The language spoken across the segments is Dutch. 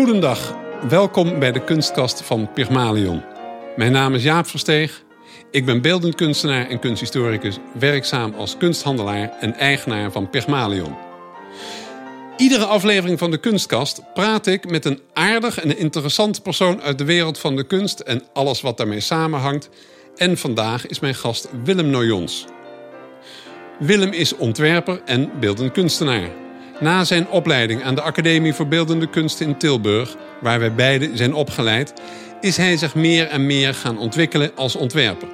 Goedendag, welkom bij de kunstkast van Pygmalion. Mijn naam is Jaap Versteeg. Ik ben beeldend kunstenaar en kunsthistoricus, werkzaam als kunsthandelaar en eigenaar van Pygmalion. Iedere aflevering van de Kunstkast praat ik met een aardig en interessant persoon uit de wereld van de kunst en alles wat daarmee samenhangt. En vandaag is mijn gast Willem Noyons. Willem is ontwerper en beeldend kunstenaar. Na zijn opleiding aan de Academie voor Beeldende Kunsten in Tilburg, waar wij beiden zijn opgeleid, is hij zich meer en meer gaan ontwikkelen als ontwerper.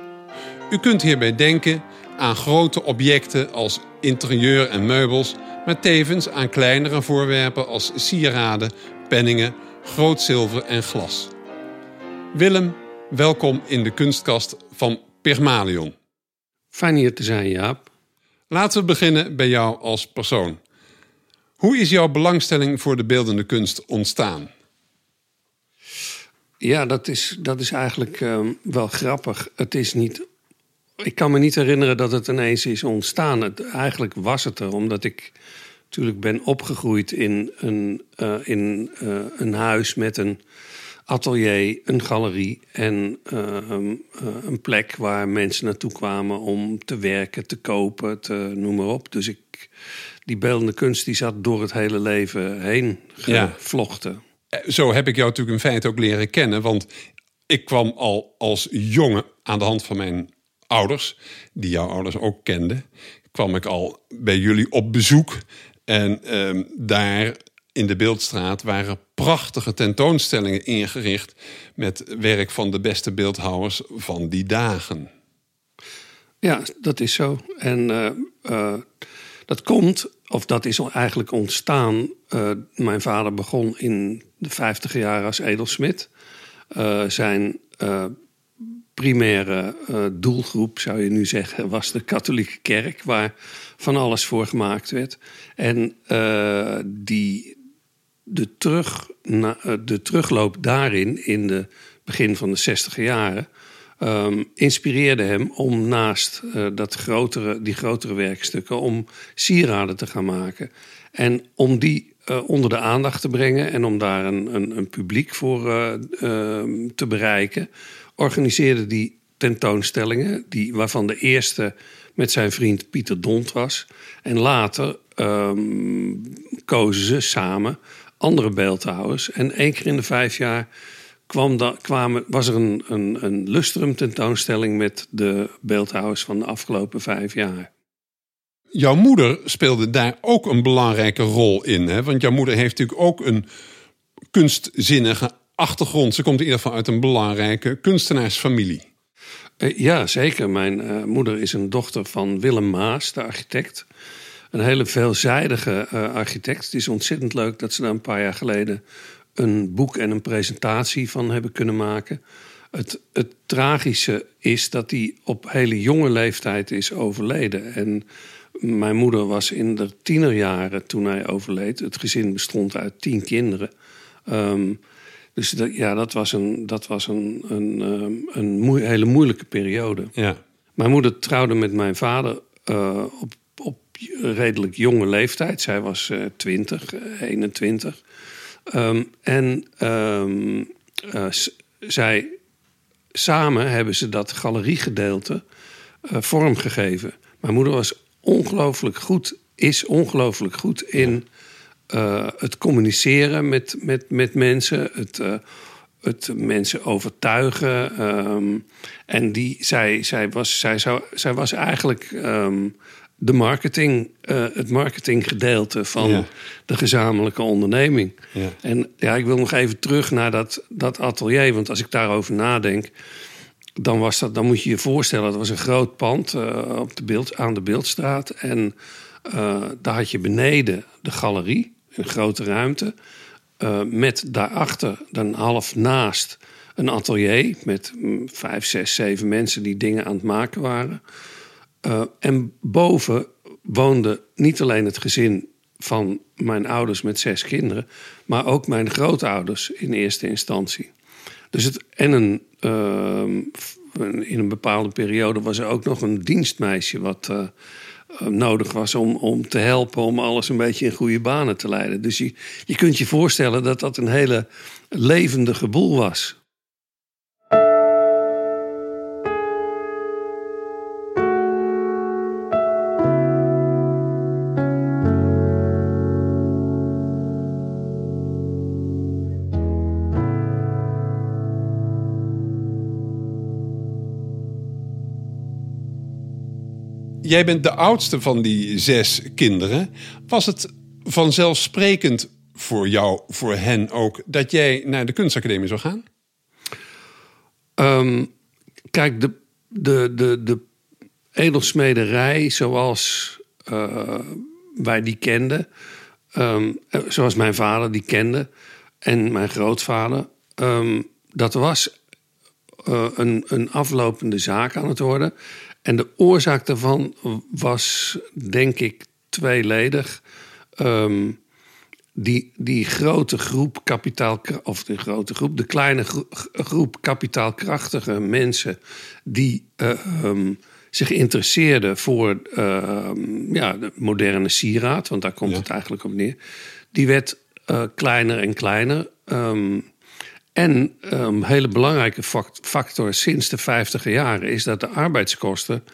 U kunt hierbij denken aan grote objecten als interieur en meubels, maar tevens aan kleinere voorwerpen als sieraden, penningen, groot zilver en glas. Willem, welkom in de kunstkast van Pygmalion. Fijn hier te zijn, Jaap. Laten we beginnen bij jou als persoon. Hoe is jouw belangstelling voor de beeldende kunst ontstaan? Ja, dat is, dat is eigenlijk ehm, wel grappig. Het is niet. Ik kan me niet herinneren dat het ineens is ontstaan. Het, eigenlijk was het er, omdat ik natuurlijk ben opgegroeid in een, uh, in, uh, een huis met een atelier, een galerie en ehm, eh, een plek waar mensen naartoe kwamen om te werken, te kopen, te, noem maar op. Dus ik, die beeldende kunst die zat door het hele leven heen gevlochten. Ja. Zo heb ik jou natuurlijk in feite ook leren kennen, want ik kwam al als jongen aan de hand van mijn ouders, die jouw ouders ook kenden, kwam ik al bij jullie op bezoek. En ehm, daar in de Beeldstraat waren prachtige tentoonstellingen ingericht met werk van de beste beeldhouwers van die dagen. Ja, dat is zo. En uh, uh, dat komt, of dat is eigenlijk ontstaan. Uh, mijn vader begon in de vijftig jaar als edelsmid. zijn primaire doelgroep, zou je nu zeggen, was de katholieke kerk, waar van alles voor gemaakt werd. En die, de, terug, eh, de terugloop daarin, in de begin van de zestiger jaren, um, inspireerde hem om naast uh, dat grotere, die grotere werkstukken, om sieraden te gaan maken. En om die uh, onder de aandacht te brengen en om daar een, een, een publiek voor uh, te bereiken, organiseerde die tentoonstellingen, die, waarvan de eerste met zijn vriend Pieter Dont was. En later um, kozen ze samen andere beeldhouwers. En één keer in de vijf jaar kwam da, kwamen, was er een, een, een lustrum tentoonstelling met de beeldhouwers van de afgelopen vijf jaar. Jouw moeder speelde daar ook een belangrijke rol in. Hè? Want jouw moeder heeft natuurlijk ook een kunstzinnige achtergrond. Ze komt in ieder geval uit een belangrijke kunstenaarsfamilie. Uh, ja, zeker. Mijn uh, moeder is een dochter van Willem Maas, de architect een hele veelzijdige uh, architect. Het is ontzettend leuk dat ze daar een paar jaar geleden een boek en een presentatie van hebben kunnen maken. Het, het tragische is dat hij op hele jonge leeftijd is overleden. En mijn moeder was in de tienerjaren toen hij overleed. Het gezin bestond uit tien kinderen. Um, dus dat, ja, dat was een, dat was een, een, um, een moe hele moeilijke periode. Ja. Mijn moeder trouwde met mijn vader uh, op redelijk jonge leeftijd. Zij was uh, 20, 21. Um, en um, uh, zij, samen hebben ze dat galeriegedeelte uh, vormgegeven. Mijn moeder was ongelooflijk goed, is ongelooflijk goed in uh, het communiceren met, met, met mensen, het, het mensen overtuigen. Um, en die, zij, zij, was, zij, zou, zij was eigenlijk de marketing, uh, het marketinggedeelte van ja. de gezamenlijke onderneming. Ja. En ja, ik wil nog even terug naar dat, dat atelier. Want als ik daarover nadenk, dan, was dat, dan moet je je voorstellen... dat was een groot pand uh, op de beeld, aan de Beeldstraat. En uh, daar had je beneden de galerie, een grote ruimte... met daarachter, dan half naast, een atelier... met mm, vijf, zes, zeven mensen die dingen aan het maken waren... Uh, en boven woonde niet alleen het gezin van mijn ouders met zes kinderen, maar ook mijn grootouders in eerste instantie. Dus het, en een, uh, in een bepaalde periode was er ook nog een dienstmeisje wat, uh, eh, nodig was om, om te helpen om alles een beetje in goede banen te leiden. Dus je, je kunt je voorstellen dat dat een hele levendige boel was. Jij bent de oudste van die zes kinderen. Was het vanzelfsprekend voor jou, voor hen ook, dat jij naar de kunstacademie zou gaan? Um, kijk, de, de, de, de edelsmederij zoals uh, wij die kenden, um, zoals mijn vader die kende en mijn grootvader, um, dat was uh, een, een aflopende zaak aan het worden. En de oorzaak daarvan was, denk ik, tweeledig. Um, die, die grote groep kapitaal, of de grote groep, de kleine groep kapitaalkrachtige mensen die uh, um, zich interesseerden voor uh, ja, de moderne sieraad, want daar komt ja. het eigenlijk op neer, die werd uh, kleiner en kleiner. Um, en een um, hele belangrijke factor sinds de 50 jaren is dat de arbeidskosten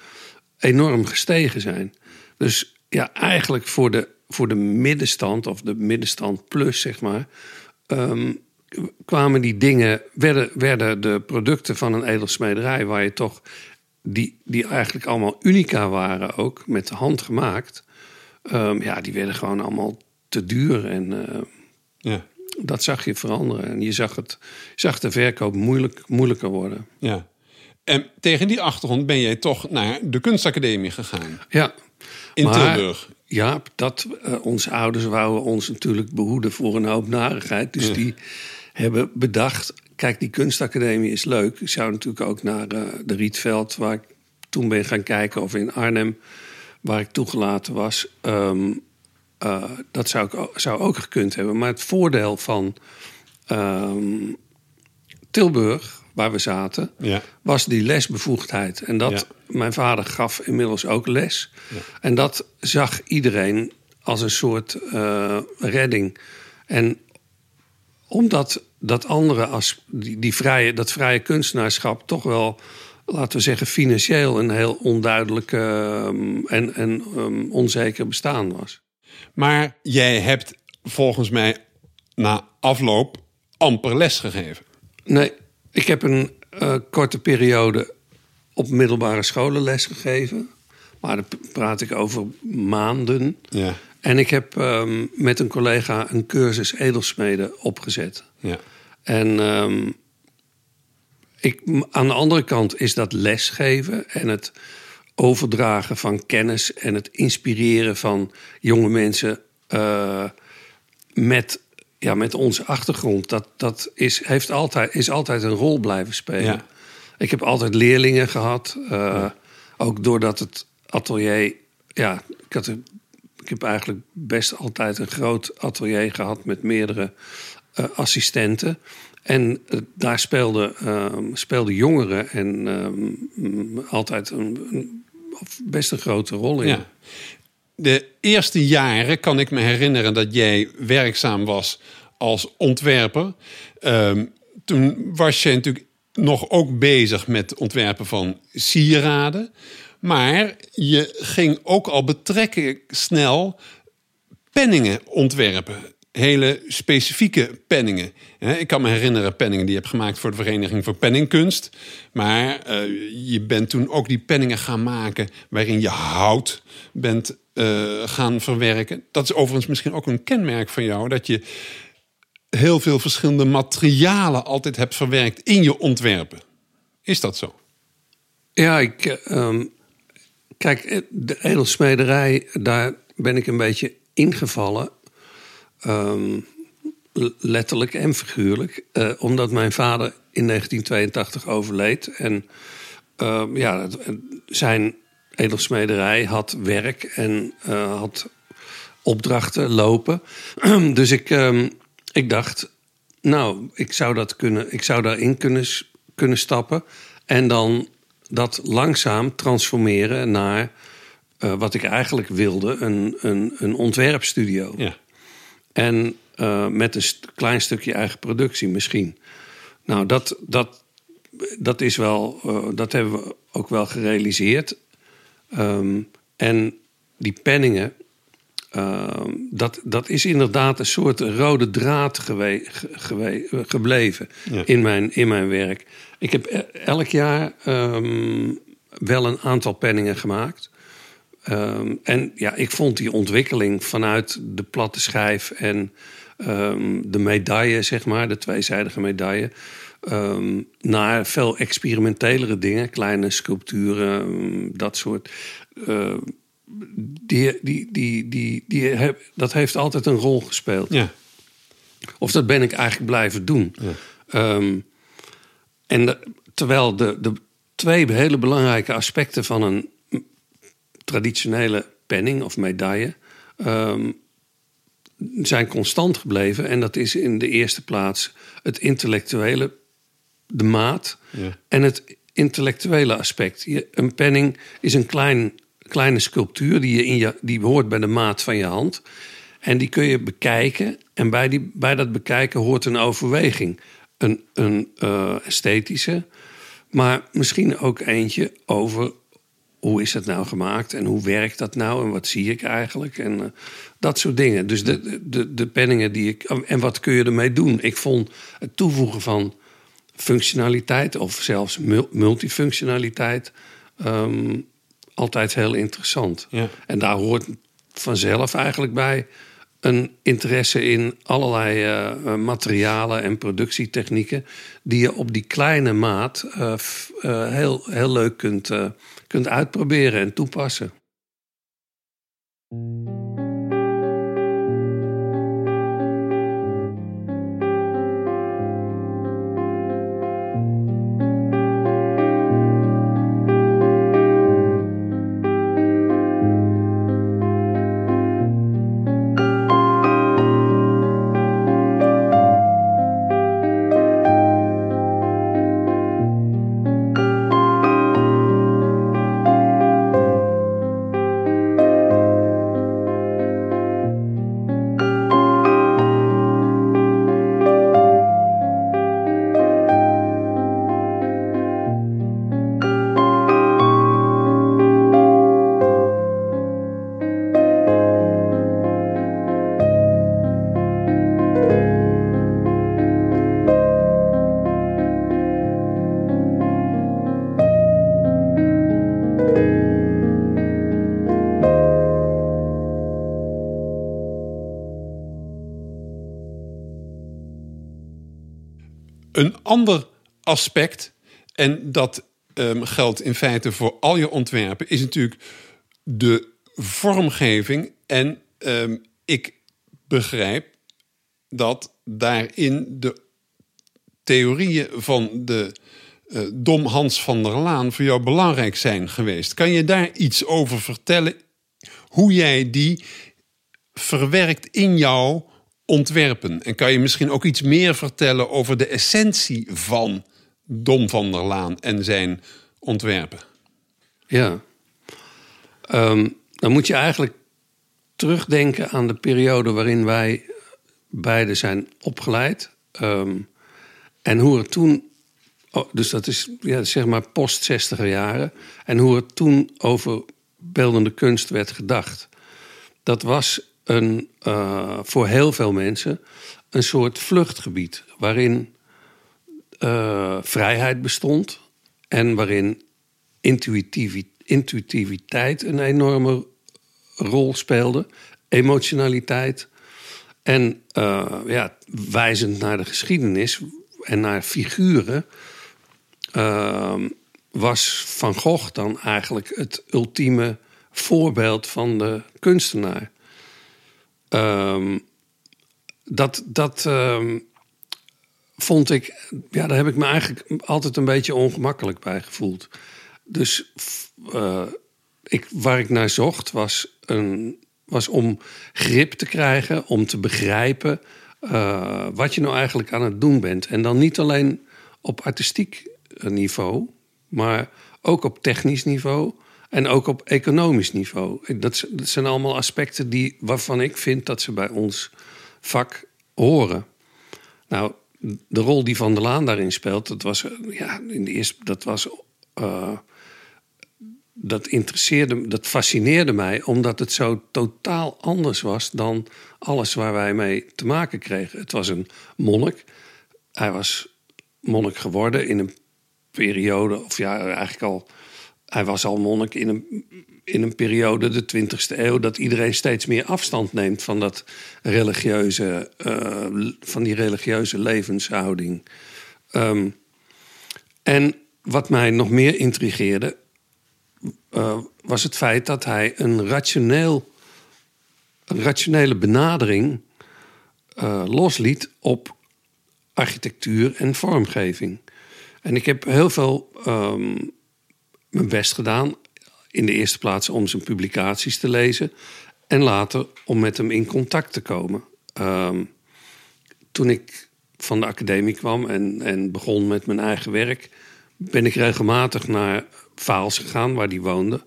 enorm gestegen zijn. Dus ja, eigenlijk voor de, voor de middenstand, of de middenstand plus, zeg maar, um, kwamen die dingen, werden, werden de producten van een edelsmederij, waar je toch, die, die eigenlijk allemaal unica waren ook, met de hand gemaakt, um, ja, die werden gewoon allemaal te duur. En ja dat zag je veranderen. En je zag, het, je zag de verkoop moeilijk, moeilijker worden. Ja. En tegen die achtergrond ben jij toch naar de kunstacademie gegaan? Ja. In maar, Tilburg? Ja, dat, uh, onze ouders wouden ons natuurlijk behoeden voor een hoop narigheid. Dus ja. die hebben bedacht... Kijk, die kunstacademie is leuk. Ik zou natuurlijk ook naar uh, de Rietveld... waar ik toen ben gaan kijken, of in Arnhem... waar ik toegelaten was... Um, uh, dat zou, ik, zou ook gekund hebben. Maar het voordeel van um, Tilburg, waar we zaten, ja. was die lesbevoegdheid. En dat, ja. mijn vader gaf inmiddels ook les. Ja. En dat zag iedereen als een soort uh, redding. En omdat dat andere, als die, die vrije, dat vrije kunstenaarschap toch wel laten we zeggen, financieel een heel onduidelijk um, en, en um, onzeker bestaan was. Maar jij hebt volgens mij na afloop amper les gegeven. Nee, ik heb een uh, korte periode op middelbare scholen les gegeven. Maar dan praat ik over maanden. Ja. En ik heb um, met een collega een cursus edelsmeden opgezet. Ja. En um, ik, aan de andere kant is dat lesgeven en het overdragen van kennis en het inspireren van jonge mensen uh, met, ja, met onze achtergrond. Dat, dat is, heeft altijd, is altijd een rol blijven spelen. Ja. Ik heb altijd leerlingen gehad. Uh, ja. Ook doordat het atelier. Ja, ik, had ik heb eigenlijk best altijd een groot atelier gehad met meerdere uh, assistenten. En uh, daar speelden, uh, speelden jongeren en uh, altijd een, best een grote rol in. De eerste jaren kan ik me herinneren dat jij werkzaam was als ontwerper. Um, toen was je natuurlijk nog ook bezig met ontwerpen van sieraden. Maar je ging ook al betrekkelijk snel penningen ontwerpen hele specifieke penningen. Ik kan me herinneren penningen die je hebt gemaakt voor de Vereniging voor Penningkunst. Maar uh, je bent toen ook die penningen gaan maken waarin je hout bent uh, gaan verwerken. Dat is overigens misschien ook een kenmerk van jou, dat je heel veel verschillende materialen altijd hebt verwerkt in je ontwerpen. Is dat zo? Ja, ik. Um, kijk, de edelsmederij, daar ben ik een beetje ingevallen Um, letterlijk en figuurlijk. Uh, omdat mijn vader in 1982 overleed. En uh, ja, zijn edelsmederij had werk en uh, had opdrachten lopen. dus ik, um, ik dacht, nou, ik zou, dat kunnen, ik zou daarin kunnen, kunnen stappen. En dan dat langzaam transformeren naar eh, wat ik eigenlijk wilde, een, een, een ontwerpstudio. Ja. En eh, met een st- klein stukje eigen productie misschien. Nou, dat, dat, dat is wel, eh, dat hebben we ook wel gerealiseerd. Ehm, en die penningen, ehm, dat, dat is inderdaad een soort rode draad gewe- ge- gewe- eh, gebleven Ja. in, mijn, in mijn werk. Ik heb e- elk jaar ehm, wel een aantal penningen gemaakt. Ehm, en ja, ik vond die ontwikkeling vanuit de platte schijf en ehm, de medaille, zeg maar, de tweezijdige medaille, ehm, naar veel experimentelere dingen, kleine sculpturen, dat soort. eh, die, die, die, die, die heb, dat heeft altijd een rol gespeeld. Ja. Of dat ben ik eigenlijk blijven doen. Ehm, en de- terwijl de, de twee hele belangrijke aspecten van een traditionele penning of medaille ehm, zijn constant gebleven. En dat is in de eerste plaats het intellectuele, de maat Ja. en het intellectuele aspect. Je, een penning is een klein, kleine sculptuur die, je in je, die hoort bij de maat van je hand. En die kun je bekijken. En bij, die, bij dat bekijken hoort een overweging. Een, een eh, esthetische, maar misschien ook eentje over hoe is het nou gemaakt en hoe werkt dat nou en wat zie ik eigenlijk en eh, dat soort dingen. Dus de, de, de penningen die ik. En wat kun je ermee doen? Ik vond het toevoegen van functionaliteit of zelfs mul- multifunctionaliteit ehm, altijd heel interessant. Ja. En daar hoort vanzelf eigenlijk bij een interesse in allerlei eh, eh, materialen en productietechnieken die je op die kleine maat heel, heel leuk kunt, kunt uitproberen en toepassen. Aspect, en dat ehm, geldt in feite voor al je ontwerpen, is natuurlijk de vormgeving. En ehm, ik begrijp dat daarin de theorieën van de eh, Dom Hans van der Laan voor jou belangrijk zijn geweest. Kan je daar iets over vertellen? Hoe jij die verwerkt in jouw ontwerpen? En kan je misschien ook iets meer vertellen over de essentie van Dom van der Laan en zijn ontwerpen? Ja. Ehm, dan moet je eigenlijk terugdenken aan de periode waarin wij beide zijn opgeleid. Ehm, en hoe er toen, oh, dus dat is ja, zeg maar post-60er jaren. En hoe er toen over beeldende kunst werd gedacht. Dat was een, eh, voor heel veel mensen een soort vluchtgebied. Waarin eh, vrijheid bestond. En waarin intuïtivi- intuïtiviteit een enorme rol speelde. Emotionaliteit. En eh, ja, wijzend naar de geschiedenis en naar figuren. ehm, was Van Gogh dan eigenlijk het ultieme voorbeeld van de kunstenaar. Ehm, dat dat ehm, vond ik, ja, daar heb ik me eigenlijk altijd een beetje ongemakkelijk bij gevoeld. Dus eh, ik, waar ik naar zocht was, een, was om grip te krijgen, om te begrijpen eh, wat je nou eigenlijk aan het doen bent. En dan niet alleen op artistiek niveau, maar ook op technisch niveau En ook op economisch niveau. Dat, dat zijn allemaal aspecten die, waarvan ik vind dat ze bij ons vak horen. Nou, de rol die Van der Laan daarin speelt, dat was, ja, in de eerste, dat was. Uh, dat interesseerde, dat fascineerde mij, omdat het zo totaal anders was dan alles waar wij mee te maken kregen. Het was een monnik. Hij was monnik geworden in een periode, of ja, eigenlijk al. Hij was al monnik in een, in een periode, de 20e eeuw, dat iedereen steeds meer afstand neemt van, dat religieuze, uh, van die religieuze levenshouding. Um, en wat mij nog meer intrigeerde, uh, was het feit dat hij een, rationeel, een rationele benadering uh, losliet op architectuur en vormgeving. En ik heb heel veel um, mijn best gedaan. In de eerste plaats om zijn publicaties te lezen. En later om met hem in contact te komen. Um, toen ik van de academie kwam en, en begon met mijn eigen werk, ben ik regelmatig naar Vaals gegaan, waar die woonde,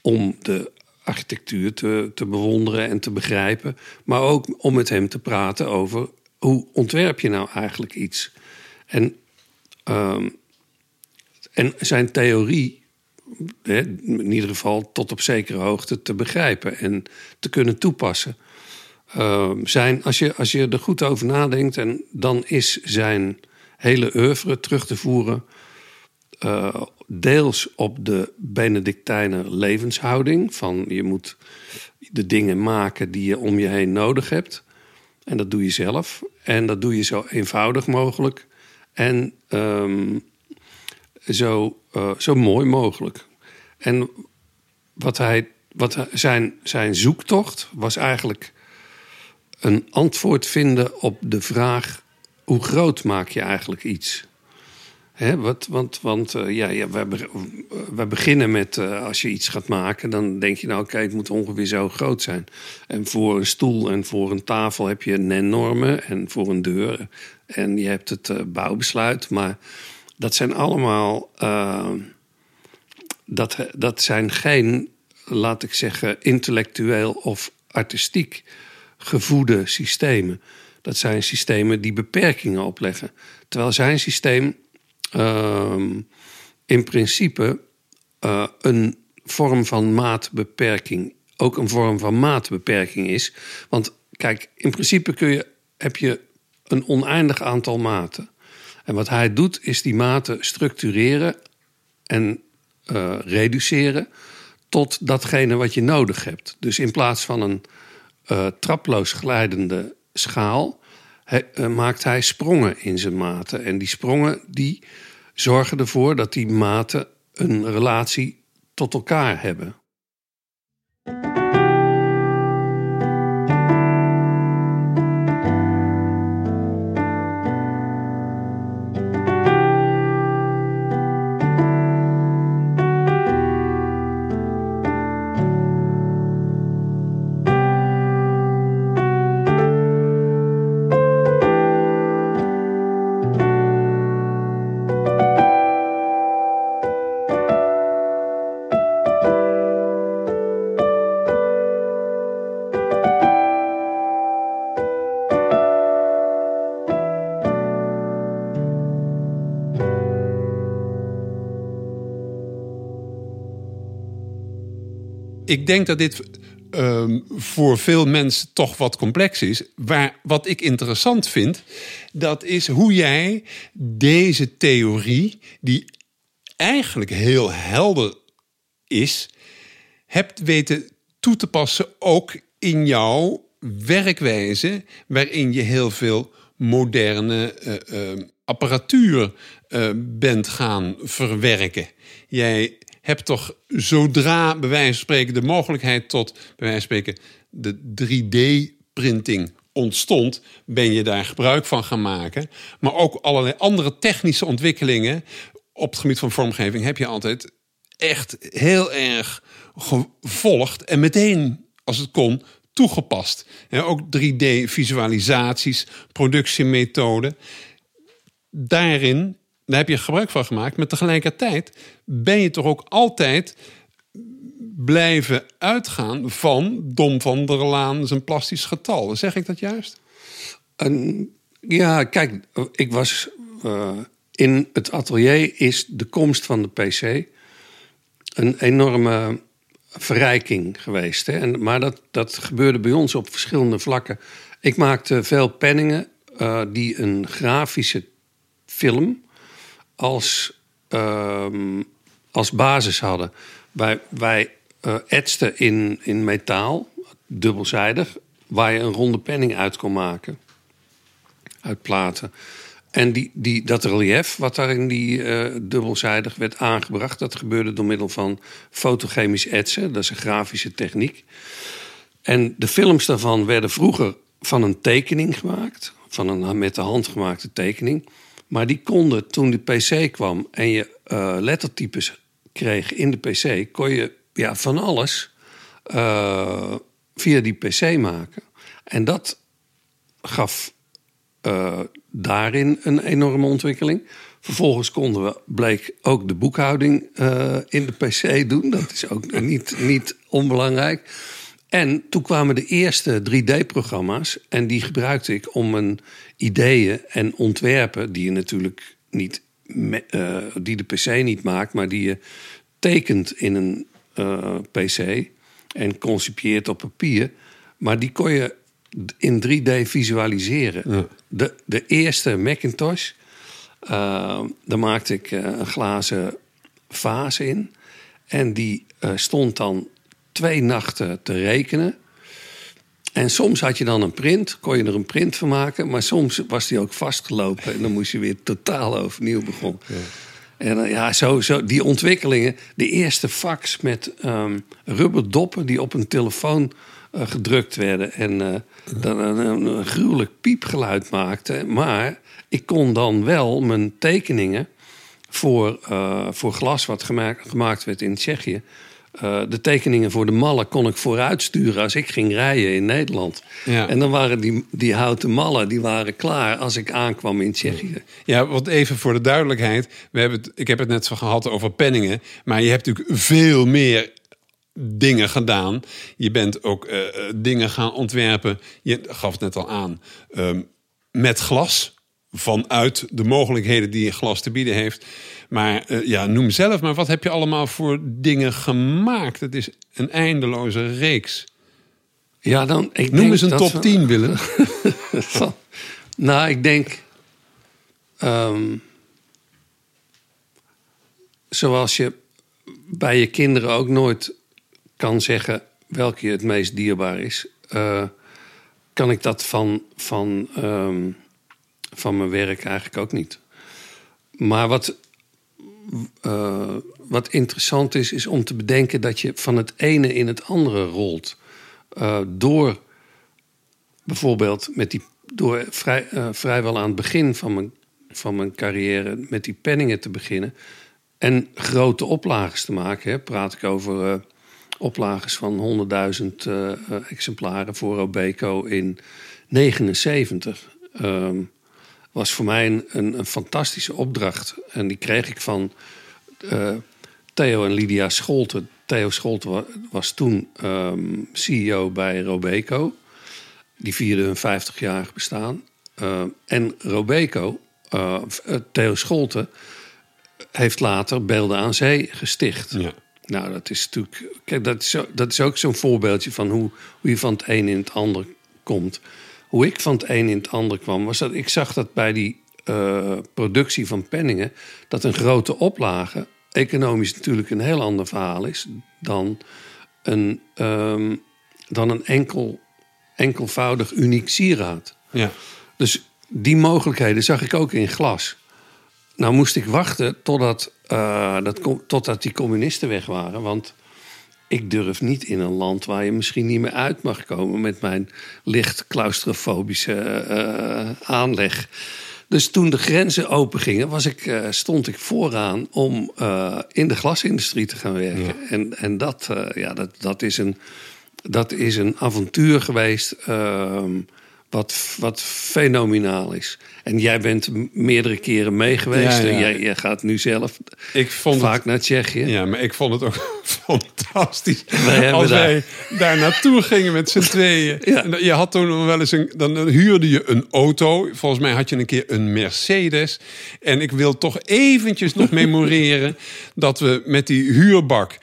om de architectuur te, te bewonderen en te begrijpen. Maar ook om met hem te praten over hoe ontwerp je nou eigenlijk iets. En, um, en zijn theorie, in ieder geval tot op zekere hoogte te begrijpen en te kunnen toepassen. Um, zijn, als, je, als je er goed over nadenkt, en dan is zijn hele oeuvre terug te voeren uh, deels op de Benedictijner levenshouding. Van je moet de dingen maken die je om je heen nodig hebt. En dat doe je zelf. En dat doe je zo eenvoudig mogelijk. En um, zo, uh, zo mooi mogelijk. En wat hij, wat zijn, zijn zoektocht was eigenlijk een antwoord vinden op de vraag: hoe groot maak je eigenlijk iets? wat, want want uh, ja, ja, we, we beginnen met als je iets gaat maken, dan denk je nou, kijk, het moet ongeveer zo groot zijn. En voor een stoel en voor een tafel heb je NEN-normen en voor een deur. En je hebt het bouwbesluit. Maar dat zijn allemaal. dat, dat zijn geen, laat ik zeggen, intellectueel of artistiek gevoede systemen. Dat zijn systemen die beperkingen opleggen. Terwijl zijn systeem uh, in principe uh, een vorm van maatbeperking ook een vorm van maatbeperking is. Want kijk, in principe kun je, heb je een oneindig aantal maten. En wat hij doet, is die maten structureren en uh, reduceren tot datgene wat je nodig hebt. Dus in plaats van een uh, traploos glijdende schaal he, uh, maakt hij sprongen in zijn maten. En die sprongen die zorgen ervoor dat die maten een relatie tot elkaar hebben. Ik denk dat dit um, voor veel mensen toch wat complex is. Waar, wat ik interessant vind, dat is hoe jij deze theorie, die eigenlijk heel helder is, hebt weten toe te passen ook in jouw werkwijze, waarin je heel veel moderne uh, uh, apparatuur uh, bent gaan verwerken. Jij hebt toch zodra bij wijze van spreken de mogelijkheid tot bij wijze van spreken de 3D-printing ontstond, ben je daar gebruik van gaan maken. Maar ook allerlei andere technische ontwikkelingen op het gebied van vormgeving heb je altijd echt heel erg gevolgd en meteen, als het kon, toegepast. ook 3D-visualisaties, productiemethoden. Daarin daar heb je gebruik van gemaakt. Maar tegelijkertijd ben je toch ook altijd blijven uitgaan van Dom van der Laan zijn plastisch getal. Zeg ik dat juist? Ja, kijk, ik was uh, in het atelier is de komst van de PC een enorme verrijking geweest. Hè? En, maar dat, dat gebeurde bij ons op verschillende vlakken. Ik maakte veel penningen uh, die een grafische film als, uh, als basis hadden. Wij, wij uh, etsten in, in metaal, dubbelzijdig, waar je een ronde penning uit kon maken. Uit platen. En die, die, dat relief wat daar in die uh, dubbelzijdig werd aangebracht, dat gebeurde door middel van fotochemisch etsen. Dat is een grafische techniek. En de films daarvan werden vroeger van een tekening gemaakt, van een met de hand gemaakte tekening. Maar die konden, toen de PC kwam en je uh, lettertypes kreeg in de PC, kon je ja, van alles uh, via die PC maken. En dat gaf uh, daarin een enorme ontwikkeling. Vervolgens konden we, bleek ook de boekhouding in de PC doen. Dat is ook niet, niet onbelangrijk. En toen kwamen de eerste 3D-programma's. En die gebruikte ik om mijn ideeën en ontwerpen, die je natuurlijk niet, uh, die de PC niet maakt, maar die je tekent in een uh, PC en concipieert op papier. Maar die kon je in 3D visualiseren. Ja. De, de eerste Macintosh, uh, daar maakte ik een glazen vaas in. En die stond dan twee nachten te rekenen. En soms had je dan een print, kon je er een print van maken. Maar soms was die ook vastgelopen en dan moest je weer totaal overnieuw begonnen. Ja. En ja, zo, zo, die ontwikkelingen. De eerste fax met um, rubberdoppen die op een telefoon uh, gedrukt werden. En uh, dan een, een, gruwelijk piepgeluid maakte. Maar ik kon dan wel mijn tekeningen voor, voor glas wat gemaakt, gemaakt werd in Tsjechië. De tekeningen voor de mallen kon ik vooruitsturen als ik ging rijden in Nederland. Ja. En dan waren die, die houten mallen die waren klaar als ik aankwam in Tsjechië. Ja, wat even voor de duidelijkheid. We hebben het, ik heb het net zo gehad over penningen. Maar je hebt natuurlijk veel meer dingen gedaan. Je bent ook uh, dingen gaan ontwerpen. Je gaf het net al aan. Um, met glas. Vanuit de mogelijkheden die glas te bieden heeft. Maar uh, ja, noem zelf maar. Wat heb je allemaal voor dingen gemaakt? Het is een eindeloze reeks. Ja, dan. Ik noem eens een top we... 10, Willem. nou, ik denk. Um, zoals je bij je kinderen ook nooit kan zeggen welke het meest dierbaar is, uh, kan ik dat van, van, um, van mijn werk eigenlijk ook niet. Maar wat, uh, wat interessant is, is om te bedenken dat je van het ene in het andere rolt. Uh, door bijvoorbeeld met die, door vrij, vrijwel aan het begin van mijn, van mijn carrière met die penningen te beginnen. En grote oplages te maken. Hè. Praat ik over oplages van 100.000 uh, exemplaren voor Robeco in 79. Um, was voor mij een, een, een, fantastische opdracht. En die kreeg ik van uh, Theo en Lydia Scholte. Theo Scholte was toen um, CEO bij Robeco. Die vierde hun 50-jarig bestaan. Uh, en Robeco, uh, Theo Scholte, heeft later Beelden aan Zee gesticht. Ja. Nou, dat is natuurlijk. Kijk, dat is, dat is ook zo'n voorbeeldje van hoe, hoe je van het een in het ander komt. Hoe ik van het een in het ander kwam, was dat ik zag dat bij die uh, productie van penningen, dat een grote oplage economisch natuurlijk een heel ander verhaal is dan een, um, dan een enkel, enkelvoudig uniek sieraad. Ja. Dus die mogelijkheden zag ik ook in glas. Nou moest ik wachten totdat, uh, dat, totdat die communisten weg waren. Want ik durf niet in een land waar je misschien niet meer uit mag komen met mijn licht claustrofobische uh, aanleg. Dus toen de grenzen open gingen, was ik, uh, stond ik vooraan om in de glasindustrie te gaan werken. Ja. En, en dat, ja, dat, dat, is een, dat is een avontuur geweest. Ehm, wat, wat fenomenaal is. En jij bent meerdere keren mee geweest. Ja, ja. En jij, jij gaat nu zelf Ik vond vaak het, naar Tsjechië. ja, maar ik vond het ook fantastisch. Als wij daar naartoe gingen met z'n tweeën. Ja. En Je had toen wel eens een. Dan huurde je een auto. Volgens mij had je een keer een Mercedes. En ik wil toch eventjes nog memoreren dat we met die huurbak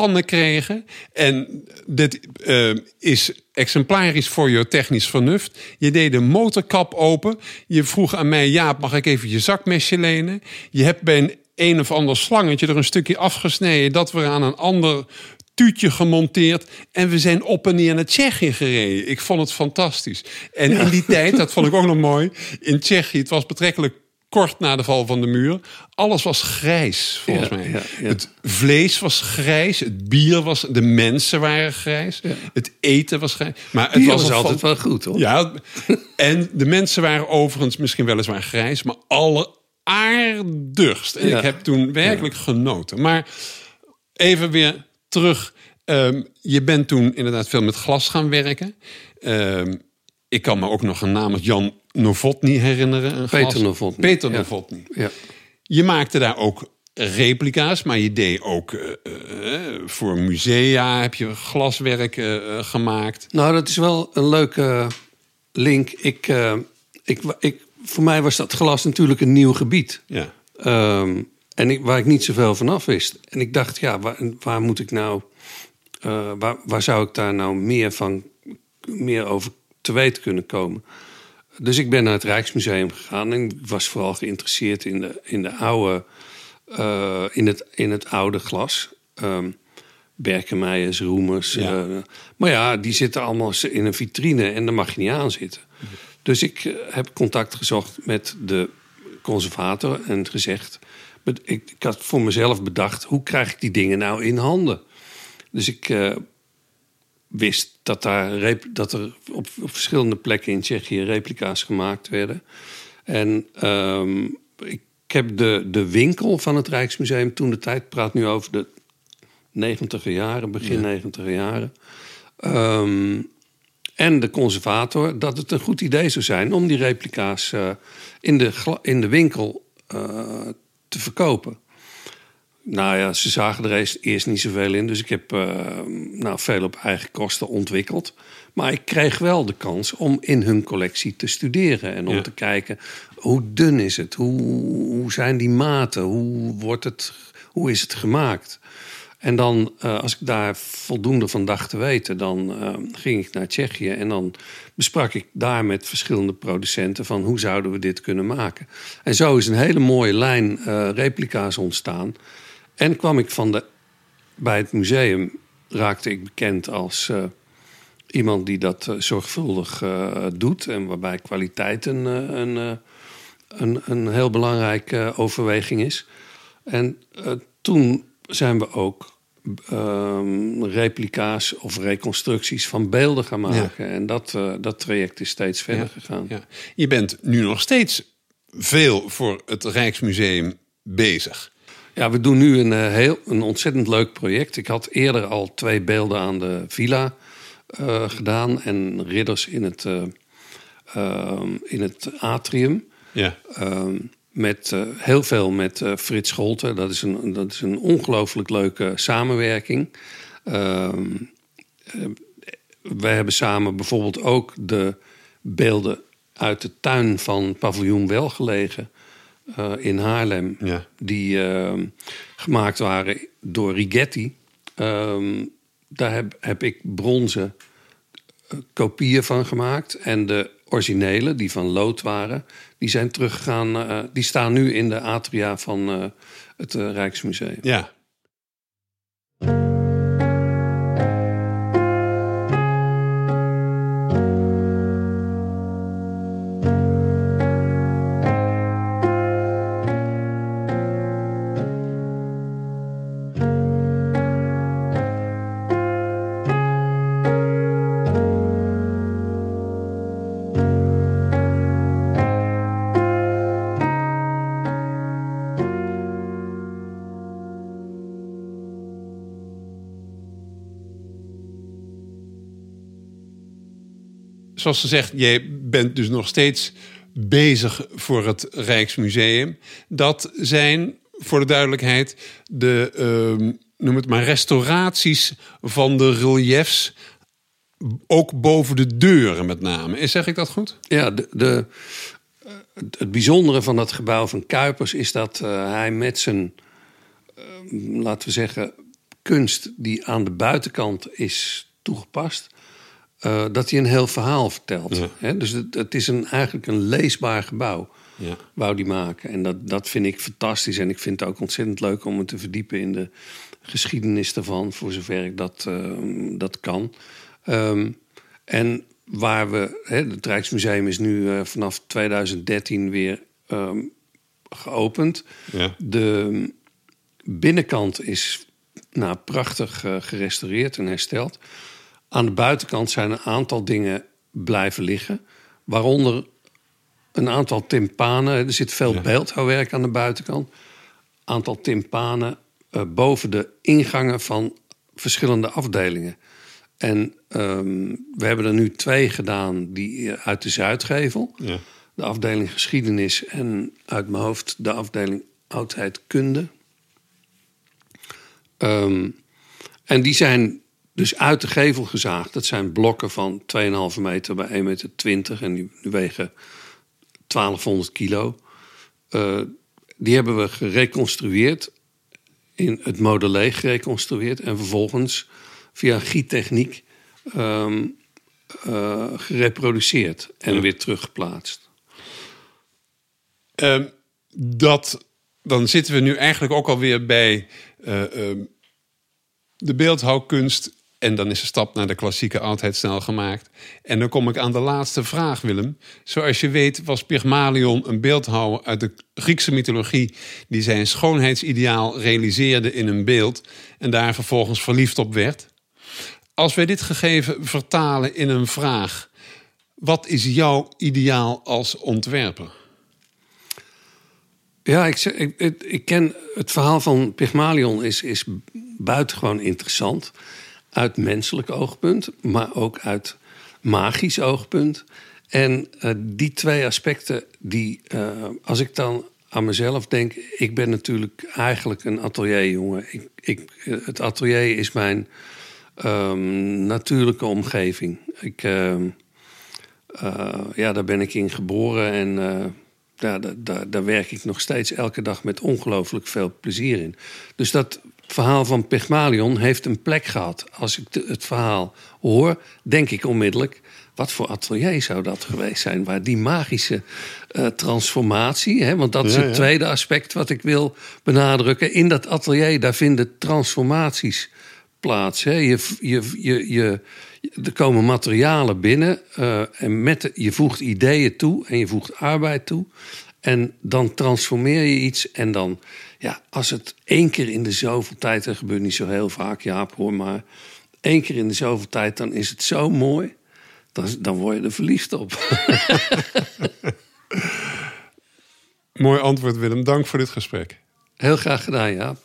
pannen kregen. En dit eh, is exemplarisch voor je technisch vernuft. Je deed de motorkap open. Je vroeg aan mij, Jaap, mag ik even je zakmesje lenen? Je hebt bij een een of ander slangetje er een stukje afgesneden... dat we aan een ander tuutje gemonteerd... en we zijn op en neer naar Tsjechië gereden. Ik vond het fantastisch. En in die tijd, dat vond ik ook nog mooi... in Tsjechië, het was betrekkelijk kort na de val van de muur. Alles was grijs, volgens Ja, mij. ja, ja. Het vlees was grijs, het bier was... de mensen waren grijs, het eten was grijs. Maar het was was altijd wel goed, hoor. Ja, en de mensen waren overigens misschien weliswaar grijs... maar alleraardigst. En Ja. ik heb toen werkelijk genoten. Maar even weer terug. Ehm, je bent toen inderdaad veel met glas gaan werken. Ehm, ik kan me ook nog een naam als Jan Novotny herinneren. Een Peter Novotny, Peter ja. Novotny. Ja. Je maakte daar ook replica's, maar je deed ook eh, eh, voor musea heb je glaswerk eh, gemaakt. Nou, dat is wel een leuke link. Ik, ik, ik, voor mij was dat glas natuurlijk een nieuw gebied. Ja. Ehm, en ik, waar ik niet zoveel van af wist. En ik dacht, ja, waar, waar moet ik nou... waar, waar zou ik daar nou meer, van, meer over te weten kunnen komen? Dus ik ben naar het Rijksmuseum gegaan. En ik was vooral geïnteresseerd in, de, in, de oude, eh, in, het, in het oude glas. Berkenmeijers, Roemers. Ja. eh, maar ja, die zitten allemaal in een vitrine en daar mag je niet aan zitten. Dus ik eh, heb contact gezocht met de conservator en gezegd... Ik, ik had voor mezelf bedacht, hoe krijg ik die dingen nou in handen? Dus ik wist dat, daar, dat er op, op verschillende plekken in Tsjechië replica's gemaakt werden. En ehm, ik heb de, de winkel van het Rijksmuseum toen de tijd... ik praat nu over de negentiger jaren, begin negentiger jaren... Ehm, en de conservator dat het een goed idee zou zijn om die replica's eh, in, de in de winkel eh, te verkopen. Nou ja, ze zagen er eerst, niet zoveel in, dus ik heb eh, nou, veel op eigen kosten ontwikkeld. Maar ik kreeg wel de kans om in hun collectie te studeren en om Ja. te kijken hoe dun is het, hoe, hoe zijn die maten, hoe, wordt het, hoe is het gemaakt. En dan, eh, als ik daar voldoende van dacht te weten, dan eh, ging ik naar Tsjechië en dan besprak ik daar met verschillende producenten van hoe zouden we dit kunnen maken. En zo is een hele mooie lijn replica's ontstaan. En kwam ik van de, bij het museum, raakte ik bekend als eh, iemand die dat eh, zorgvuldig eh, doet en waarbij kwaliteit een, een, een, een heel belangrijke overweging is. En toen zijn we ook ehm, replica's of reconstructies van beelden gaan maken. En dat, dat traject is steeds verder gegaan. Ja. Je bent nu nog steeds veel voor het Rijksmuseum bezig. Ja, we doen nu een, eh, heel, een ontzettend leuk project. Ik had eerder al twee beelden aan de villa eh, gedaan en ridders in het, eh, ehm, in het atrium. Ja. Ehm, met heel veel met Frits Scholten. Dat is een, dat is een ongelooflijk leuke samenwerking. Ehm eh, wij hebben samen bijvoorbeeld ook de beelden uit de tuin van Paviljoen Welgelegen eh, in Haarlem. Ja. Die ehm, gemaakt waren door Rigetti. Ehm, daar heb, heb ik bronzen eh, kopieën van gemaakt. En de originele, die van lood waren, die zijn teruggegaan. eh, die staan nu in de atria van het Rijksmuseum. Ja. Zoals gezegd, jij bent dus nog steeds bezig voor het Rijksmuseum. Dat zijn, voor de duidelijkheid, de, ehm, noem het maar, restauraties van de reliefs. Ook boven de deuren met name. Zeg ik dat goed? Ja, de, de, het bijzondere van dat gebouw van Kuipers is dat uh, hij met zijn, uh, laten we zeggen, kunst die aan de buitenkant is toegepast, uh, dat hij een heel verhaal vertelt. Ja. dus het, het, is een, eigenlijk een leesbaar gebouw, ja. wou die maken. En dat, dat vind ik fantastisch. En ik vind het ook ontzettend leuk om me te verdiepen in de geschiedenis ervan, voor zover ik dat, dat kan. Um, en waar we, hè, het Rijksmuseum is nu uh, vanaf 2013 weer um, geopend. Ja. De binnenkant is nou, prachtig uh, gerestaureerd en hersteld. Aan de buitenkant zijn een aantal dingen blijven liggen. Waaronder een aantal timpanen. Er zit veel ja. beeldhouwwerk aan de buitenkant. Aantal timpanen uh, boven de ingangen van verschillende afdelingen. En um, we hebben er nu twee gedaan die eh, uit de Zuidgevel. Ja. De afdeling geschiedenis en uit mijn hoofd de afdeling oudheidkunde. Um, en die zijn dus uit de gevel gezaagd. Dat zijn blokken van 2,5 meter bij 1,20 meter en die, wegen 1200 kilo. Uh, die hebben we gereconstrueerd, in het modelé gereconstrueerd en vervolgens via giettechniek um, uh, gereproduceerd en weer teruggeplaatst. Um, dat, dan zitten we nu eigenlijk ook alweer bij uh, um, de beeldhouwkunst. En dan is de stap naar de klassieke oudheid snel gemaakt. En dan kom ik aan de laatste vraag, Willem. Zoals je weet was Pygmalion een beeldhouwer uit de Griekse mythologie... die zijn schoonheidsideaal realiseerde in een beeld... en daar vervolgens verliefd op werd. Als wij dit gegeven vertalen in een vraag, wat is jouw ideaal als ontwerper? Ja, ik, ik, ik ken het verhaal van Pygmalion is, is buitengewoon interessant. Uit menselijk oogpunt, maar ook uit magisch oogpunt. En uh, die twee aspecten, die, uh, als ik dan aan mezelf denk, ik ben natuurlijk eigenlijk een atelierjongen. Ik, ik, het atelier is mijn um, natuurlijke omgeving. Ik, uh, ja, daar ben ik in geboren en daar, daar, daar werk ik nog steeds elke dag met ongelooflijk veel plezier in. Dus dat verhaal van Pygmalion heeft een plek gehad. Als ik het verhaal hoor, denk ik onmiddellijk... wat voor atelier zou dat geweest zijn? Waar die magische uh, transformatie... Hè, want dat is het tweede aspect wat ik wil benadrukken. In dat atelier, daar vinden transformaties plaats. Hè. Je, je, je, je, er komen materialen binnen uh, en met, je voegt ideeën toe en je voegt arbeid toe. En dan transformeer je iets en dan, ja, als het één keer in de zoveel tijd, dat gebeurt niet zo heel vaak, Jaap hoor, maar één keer in de zoveel tijd, dan is het zo mooi, dan, dan word je er verliefd op. Mooi antwoord Willem, dank voor dit gesprek. Heel graag gedaan, Jaap.